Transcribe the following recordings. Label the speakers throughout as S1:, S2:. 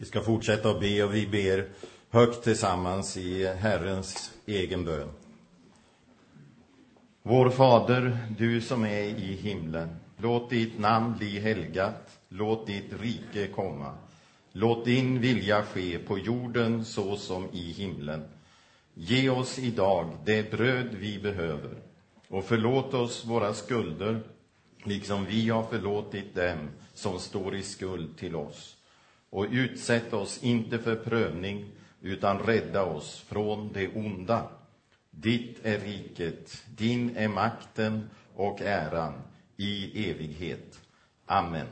S1: Vi ska fortsätta att be och vi ber högt tillsammans i Herrens egen bön. Vår Fader, du som är i himlen. Låt ditt namn bli helgat. Låt ditt rike komma. Låt din vilja ske på jorden så som i himlen. Ge oss idag det bröd vi behöver och förlåt oss våra skulder liksom vi har förlåtit dem som står i skuld till oss. Och utsätt oss inte för prövning, utan rädda oss från det onda. Ditt är riket, din är makten och äran i evighet. Amen.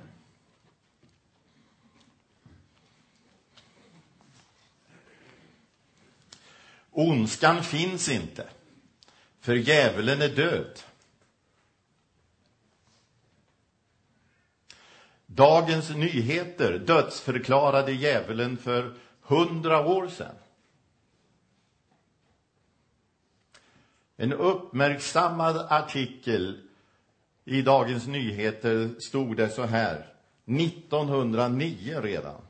S1: Ondskan finns inte, för djävulen är död. Dagens Nyheter dödsförklarade djävulen för hundra år sedan. En uppmärksammad artikel i Dagens Nyheter stod det så här, 1909 redan.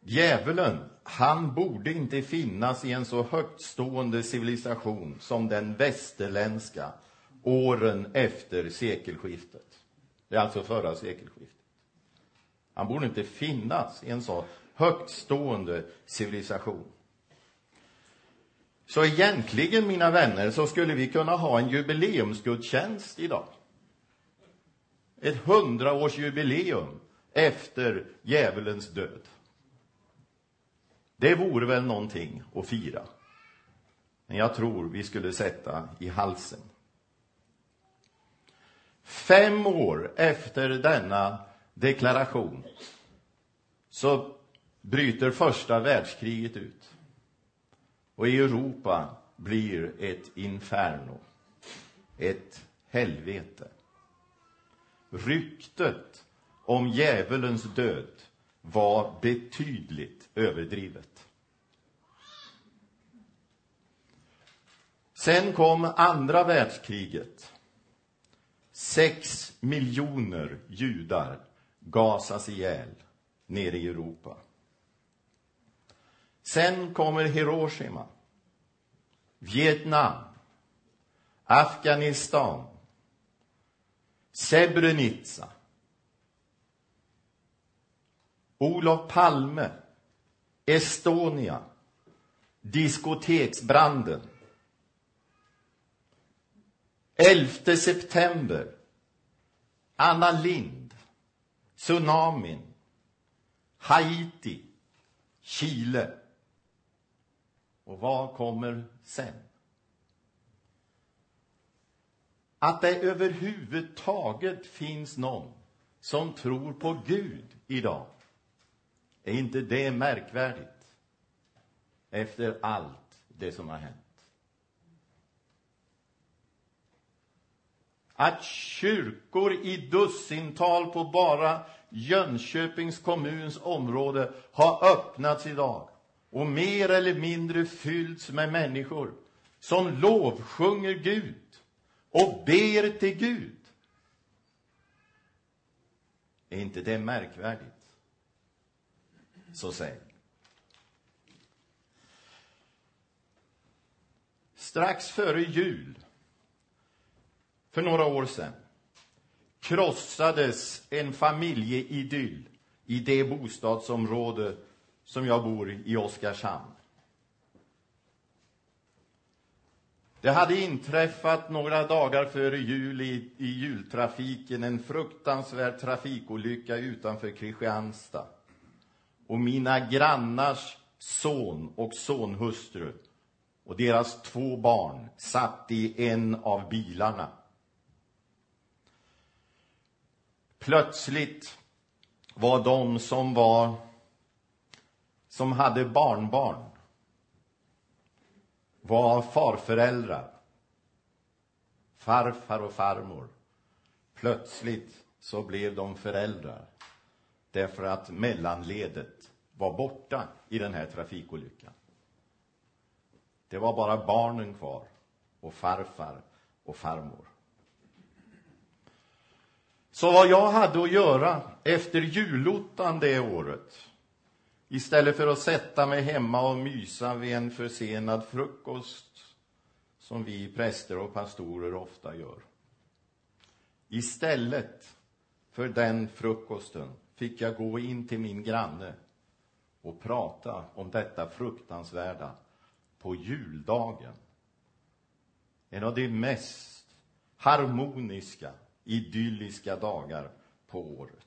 S1: Djävulen, han borde inte finnas i en så högtstående civilisation som den västerländska åren efter sekelskiftet. Det är alltså förra sekelskiftet. Han borde inte finnas i en så högtstående civilisation. Så egentligen, mina vänner, så skulle vi kunna ha en jubileumsgudstjänst idag. Ett hundraårsjubileum efter djävulens död. Det vore väl någonting att fira. Men jag tror vi skulle sätta i halsen. Fem år efter denna deklaration så bryter första världskriget ut. Och i Europa blir ett inferno, ett helvete. Ryktet om djävulens död var betydligt överdrivet. Sen kom andra världskriget Sex miljoner judar gasas ihjäl nere i Europa. Sen kommer Hiroshima, Vietnam, Afghanistan, Srebrenica, Olof Palme, Estonia, diskoteksbranden 11 september, Anna Lind, tsunamin, Haiti, Chile. Och vad kommer sen? Att det överhuvudtaget finns någon som tror på Gud idag, är inte det märkvärdigt efter allt det som har hänt? Att kyrkor i dussintal på bara Jönköpings kommuns område har öppnats idag och mer eller mindre fyllts med människor som lovsjunger Gud och ber till Gud. Är inte det märkvärdigt? Så säg. Strax före jul för några år sedan krossades en familjeidyll i det bostadsområde som jag bor i, i Oskarshamn. Det hade inträffat några dagar före jul i, i jultrafiken en fruktansvärd trafikolycka utanför Kristianstad. Och mina grannars son och sonhustru och deras två barn satt i en av bilarna. Plötsligt var de som var som hade barnbarn var farföräldrar, farfar och farmor. Plötsligt så blev de föräldrar därför att mellanledet var borta i den här trafikolyckan. Det var bara barnen kvar och farfar och farmor. Så vad jag hade att göra efter julottan det året, istället för att sätta mig hemma och mysa vid en försenad frukost, som vi präster och pastorer ofta gör. Istället för den frukosten fick jag gå in till min granne och prata om detta fruktansvärda på juldagen. En av de mest harmoniska, idylliska dagar på året.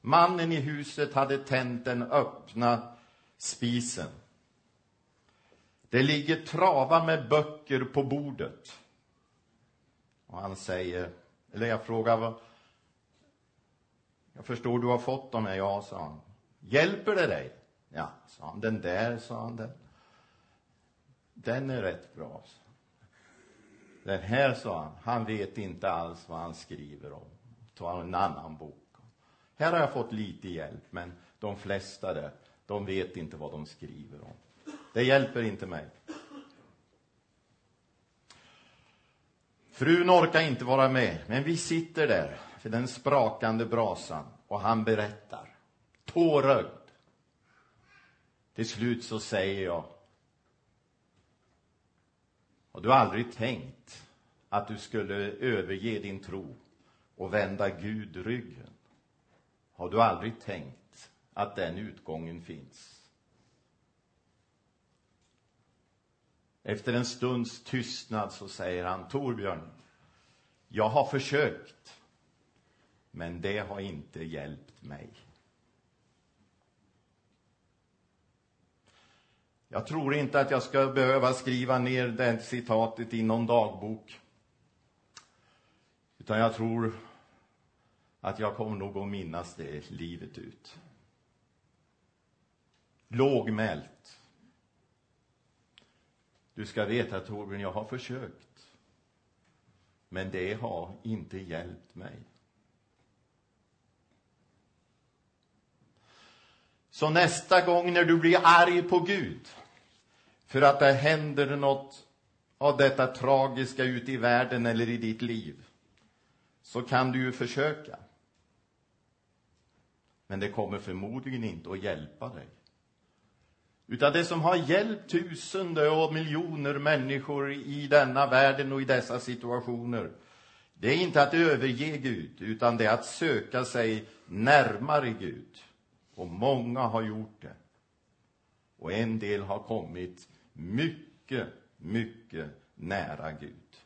S1: Mannen i huset hade tänt den öppna spisen. Det ligger travar med böcker på bordet. Och han säger, eller jag frågar, vad, jag förstår du har fått dem här. Ja, sa han. Hjälper det dig? Ja, sa han. Den där, sa han. Den, den är rätt bra. Sa den här, sa han, han vet inte alls vad han skriver om. Ta en annan bok. Här har jag fått lite hjälp, men de flesta där, de vet inte vad de skriver om. Det hjälper inte mig. Frun orkar inte vara med, men vi sitter där för den sprakande brasan och han berättar, tårögd. Till slut så säger jag, har du aldrig tänkt att du skulle överge din tro och vända Gud ryggen? Har du aldrig tänkt att den utgången finns? Efter en stunds tystnad så säger han, Torbjörn, jag har försökt, men det har inte hjälpt mig. Jag tror inte att jag ska behöva skriva ner det citatet i någon dagbok. Utan jag tror att jag kommer nog att minnas det livet ut. Lågmält. Du ska veta, Torbjörn, jag har försökt. Men det har inte hjälpt mig. Så nästa gång när du blir arg på Gud för att det händer något av detta tragiska ute i världen eller i ditt liv så kan du ju försöka. Men det kommer förmodligen inte att hjälpa dig. Utan det som har hjälpt tusende och miljoner människor i denna världen och i dessa situationer, det är inte att överge Gud, utan det är att söka sig närmare Gud. Och många har gjort det. Och en del har kommit mycket, mycket nära Gud.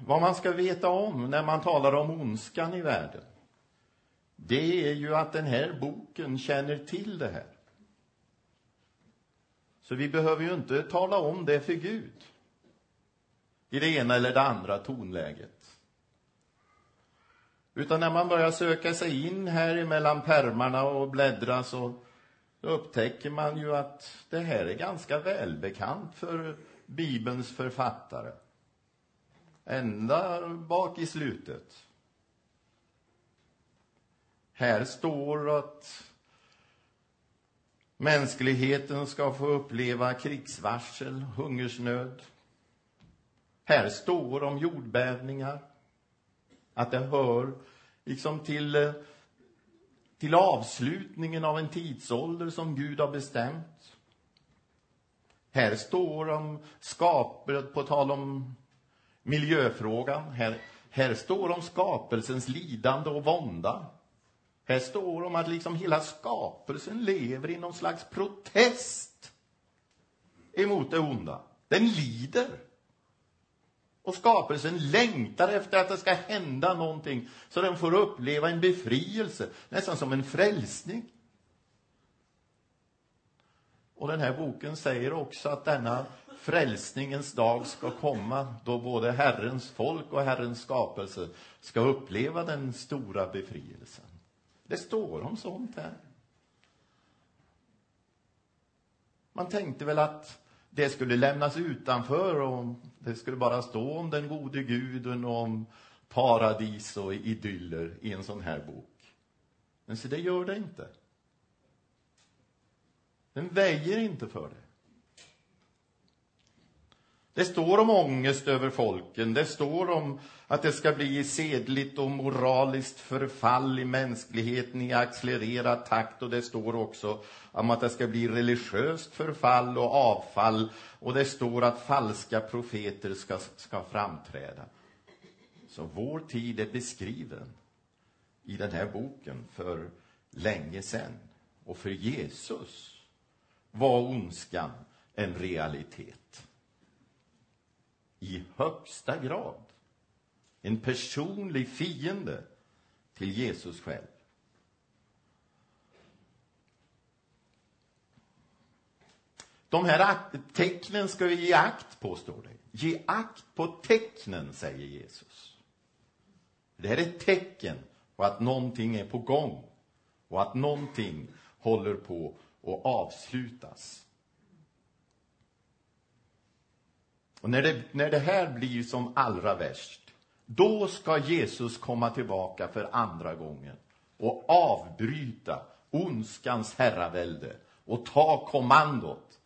S1: Vad man ska veta om när man talar om ondskan i världen, det är ju att den här boken känner till det här. Så vi behöver ju inte tala om det för Gud i det ena eller det andra tonläget. Utan när man börjar söka sig in här mellan pärmarna och bläddra så upptäcker man ju att det här är ganska välbekant för Bibelns författare. Ända bak i slutet. Här står att mänskligheten ska få uppleva krigsvarsel, hungersnöd. Här står om jordbävningar, att det hör liksom till, eh, till avslutningen av en tidsålder som Gud har bestämt. Här står om skapet, på tal om miljöfrågan. Här, här står om skapelsens lidande och vånda. Här står om att liksom hela skapelsen lever i någon slags protest emot det onda. Den lider. Och skapelsen längtar efter att det ska hända någonting så den får uppleva en befrielse, nästan som en frälsning. Och den här boken säger också att denna frälsningens dag ska komma då både Herrens folk och Herrens skapelse ska uppleva den stora befrielsen. Det står om sånt här. Man tänkte väl att det skulle lämnas utanför och det skulle bara stå om den gode guden och om paradis och idyller i en sån här bok. Men så det gör det inte. Den väjer inte för det. Det står om ångest över folken. Det står om att det ska bli sedligt och moraliskt förfall i mänskligheten i accelererad takt. Och det står också om att det ska bli religiöst förfall och avfall. Och det står att falska profeter ska, ska framträda. Så vår tid är beskriven i den här boken för länge sedan. Och för Jesus var ondskan en realitet. I högsta grad. En personlig fiende till Jesus själv. De här tecknen ska vi ge akt på, står det. Ge akt på tecknen, säger Jesus. Det här är ett tecken på att någonting är på gång och att någonting håller på att avslutas. Och när det, när det här blir som allra värst, då ska Jesus komma tillbaka för andra gången och avbryta ondskans herravälde och ta kommandot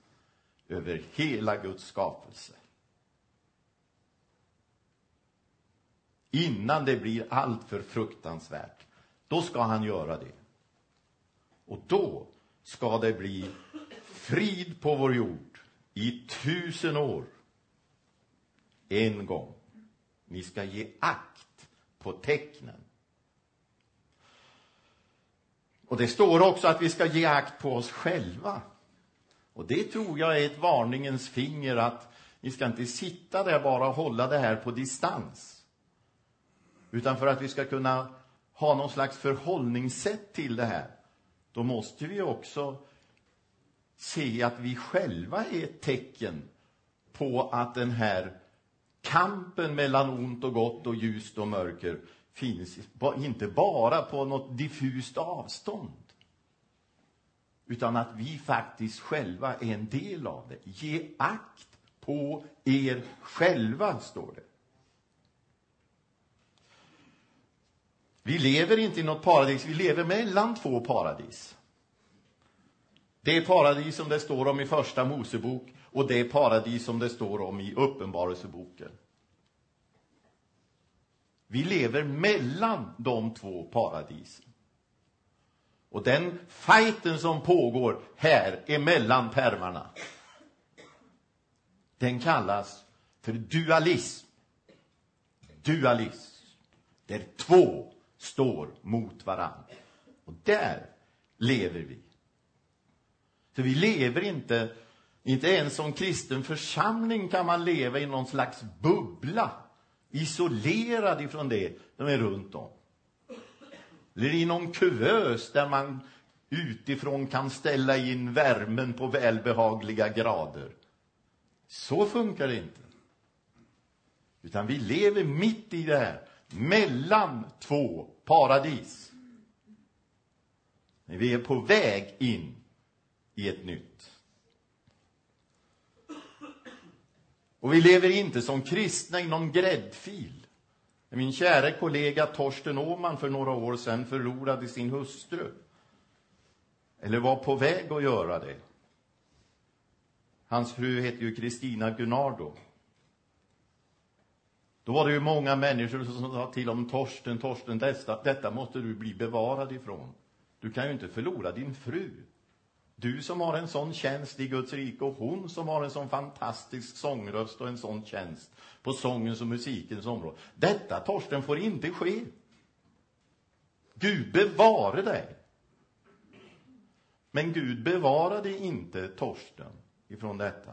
S1: över hela Guds skapelse. Innan det blir allt för fruktansvärt, då ska han göra det. Och då ska det bli frid på vår jord i tusen år. En gång. Ni ska ge akt på tecknen. Och det står också att vi ska ge akt på oss själva. Och det tror jag är ett varningens finger att ni ska inte sitta där bara och hålla det här på distans. Utan för att vi ska kunna ha någon slags förhållningssätt till det här, då måste vi också se att vi själva är ett tecken på att den här kampen mellan ont och gott och ljust och mörker finns inte bara på något diffust avstånd utan att vi faktiskt själva är en del av det. Ge akt på er själva, står det. Vi lever inte i något paradis, vi lever mellan två paradis. Det paradis som det står om i Första Mosebok och det paradis som det står om i Uppenbarelseboken. Vi lever mellan de två paradisen. Och den fighten som pågår här emellan pärmarna, den kallas för dualism. Dualism. Där två står mot varann. Och där lever vi. För vi lever inte, inte ens som kristen församling kan man leva i någon slags bubbla, isolerad ifrån det som är runt om. Eller i någon kuvös där man utifrån kan ställa in värmen på välbehagliga grader. Så funkar det inte. Utan vi lever mitt i det här, mellan två paradis. Men vi är på väg in i ett nytt. Och vi lever inte som kristna i någon gräddfil. Min kära kollega Torsten Åman för några år sedan förlorade sin hustru. Eller var på väg att göra det. Hans fru heter ju Kristina Gunnardo. Då var det ju många människor som sa till om Torsten, Torsten, detta, detta måste du bli bevarad ifrån. Du kan ju inte förlora din fru. Du som har en sån tjänst i Guds rike och hon som har en sån fantastisk sångröst och en sån tjänst på sångens och musikens område. Detta, Torsten, får inte ske. Gud bevare dig. Men Gud bevarade inte Torsten ifrån detta.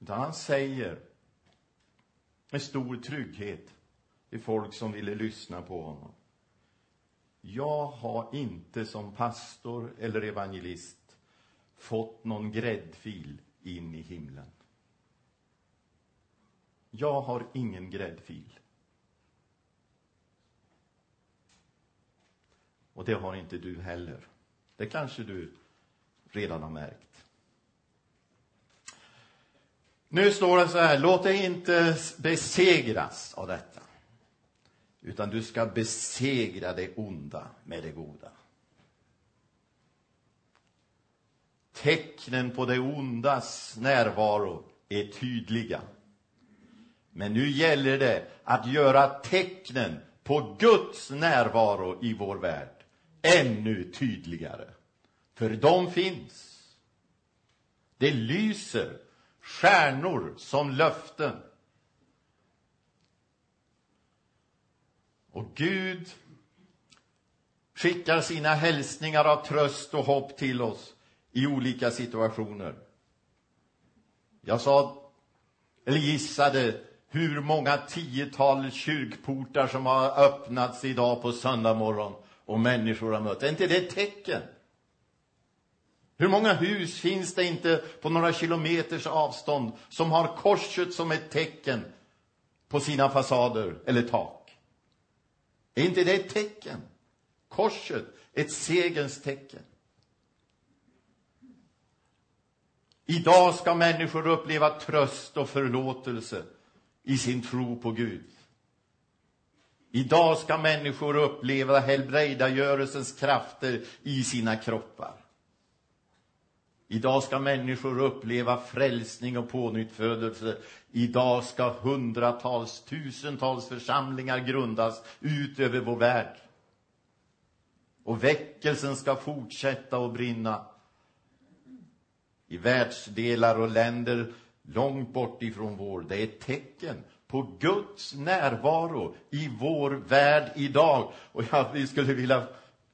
S1: Utan han säger med stor trygghet till folk som ville lyssna på honom. Jag har inte som pastor eller evangelist fått någon gräddfil in i himlen. Jag har ingen gräddfil. Och det har inte du heller. Det kanske du redan har märkt. Nu står det så här, låt dig inte besegras av detta utan du ska besegra det onda med det goda. Tecknen på det ondas närvaro är tydliga. Men nu gäller det att göra tecknen på Guds närvaro i vår värld ännu tydligare. För de finns. Det lyser stjärnor som löften. Och Gud skickar sina hälsningar av tröst och hopp till oss i olika situationer. Jag sa, eller gissade, hur många tiotal kyrkportar som har öppnats idag på söndag morgon och människor har mött. Är inte det ett tecken? Hur många hus finns det inte på några kilometers avstånd som har korset som ett tecken på sina fasader eller tak? Är inte det ett tecken? Korset, ett segerns tecken. Idag ska människor uppleva tröst och förlåtelse i sin tro på Gud. Idag ska människor uppleva helbrägdagörelsens krafter i sina kroppar. Idag ska människor uppleva frälsning och pånyttfödelse. Idag ska hundratals, tusentals församlingar grundas ut över vår värld. Och väckelsen ska fortsätta att brinna i världsdelar och länder långt bort ifrån vår. Det är ett tecken på Guds närvaro i vår värld idag. Och jag skulle vilja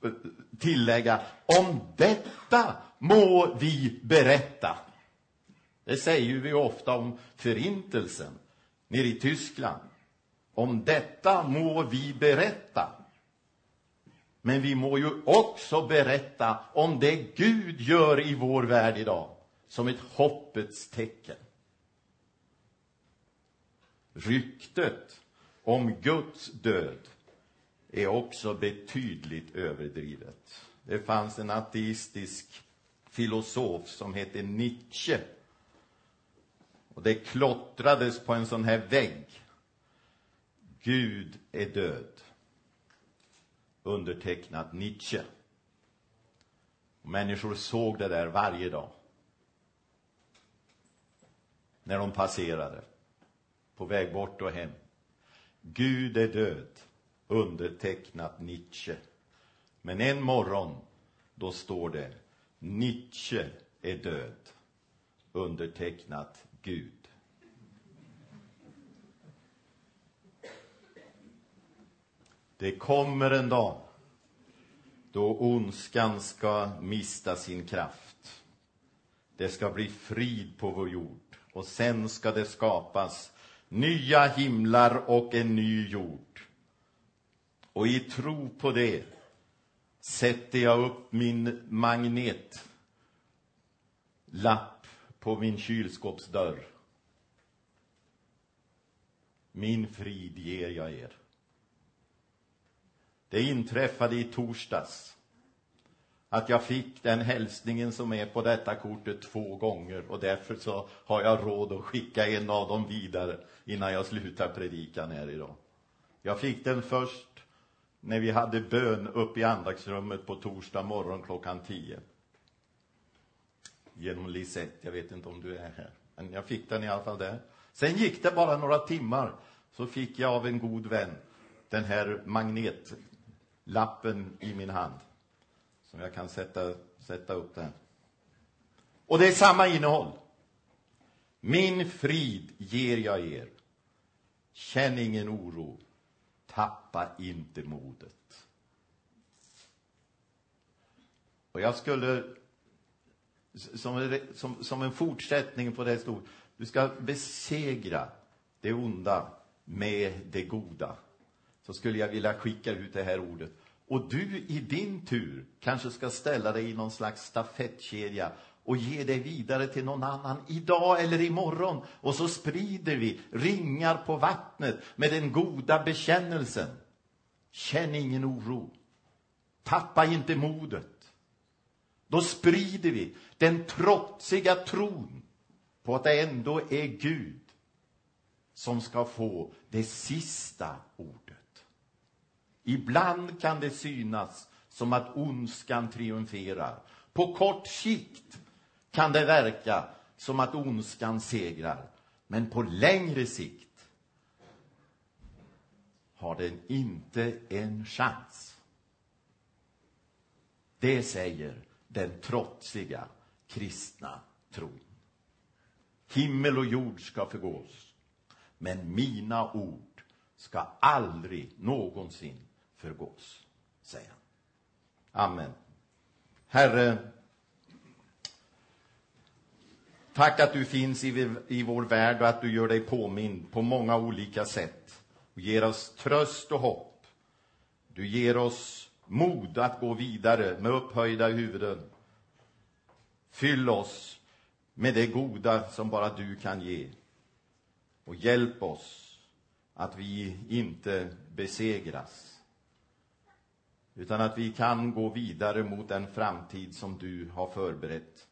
S1: eh, tillägga, om detta må vi berätta. Det säger vi ofta om förintelsen nere i Tyskland. Om detta må vi berätta. Men vi må ju också berätta om det Gud gör i vår värld idag som ett hoppets tecken. Ryktet om Guds död är också betydligt överdrivet. Det fanns en ateistisk filosof som hette Nietzsche. Och det klottrades på en sån här vägg. Gud är död. Undertecknat Nietzsche. Och människor såg det där varje dag. När de passerade. På väg bort och hem. Gud är död. Undertecknat Nietzsche. Men en morgon, då står det Nietzsche är död. Undertecknat Gud. Det kommer en dag då ondskan ska mista sin kraft. Det ska bli frid på vår jord och sen ska det skapas nya himlar och en ny jord. Och i tro på det sätter jag upp min magnetlapp på min kylskåpsdörr. Min frid ger jag er. Det inträffade i torsdags att jag fick den hälsningen som är på detta kortet två gånger och därför så har jag råd att skicka en av dem vidare innan jag slutar predikan här idag. Jag fick den först när vi hade bön upp i andaktsrummet på torsdag morgon klockan tio. Genom Lisette, jag vet inte om du är här. Men jag fick den i alla fall där. Sen gick det bara några timmar så fick jag av en god vän den här magnetlappen i min hand. Som jag kan sätta, sätta upp där. Och det är samma innehåll. Min frid ger jag er. Känn ingen oro. Tappa inte modet. Och jag skulle, som, som, som en fortsättning på det stod, du ska besegra det onda med det goda. Så skulle jag vilja skicka ut det här ordet. Och du i din tur kanske ska ställa dig i någon slags stafettkedja och ge det vidare till någon annan idag eller imorgon. Och så sprider vi ringar på vattnet med den goda bekännelsen. Känn ingen oro. Tappa inte modet. Då sprider vi den trotsiga tron på att det ändå är Gud som ska få det sista ordet. Ibland kan det synas som att ondskan triumferar. På kort sikt kan det verka som att ondskan segrar. Men på längre sikt har den inte en chans. Det säger den trotsiga kristna tron. Himmel och jord ska förgås, men mina ord ska aldrig någonsin förgås, säger han. Amen. Herre, tack att du finns i, i vår värld och att du gör dig påmind på många olika sätt och ger oss tröst och hopp. Du ger oss mod att gå vidare med upphöjda huvuden. Fyll oss med det goda som bara du kan ge. Och hjälp oss att vi inte besegras utan att vi kan gå vidare mot den framtid som du har förberett.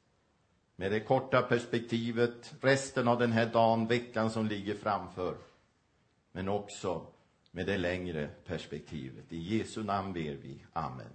S1: Med det korta perspektivet, resten av den här dagen, veckan som ligger framför. Men också med det längre perspektivet. I Jesu namn ber vi. Amen.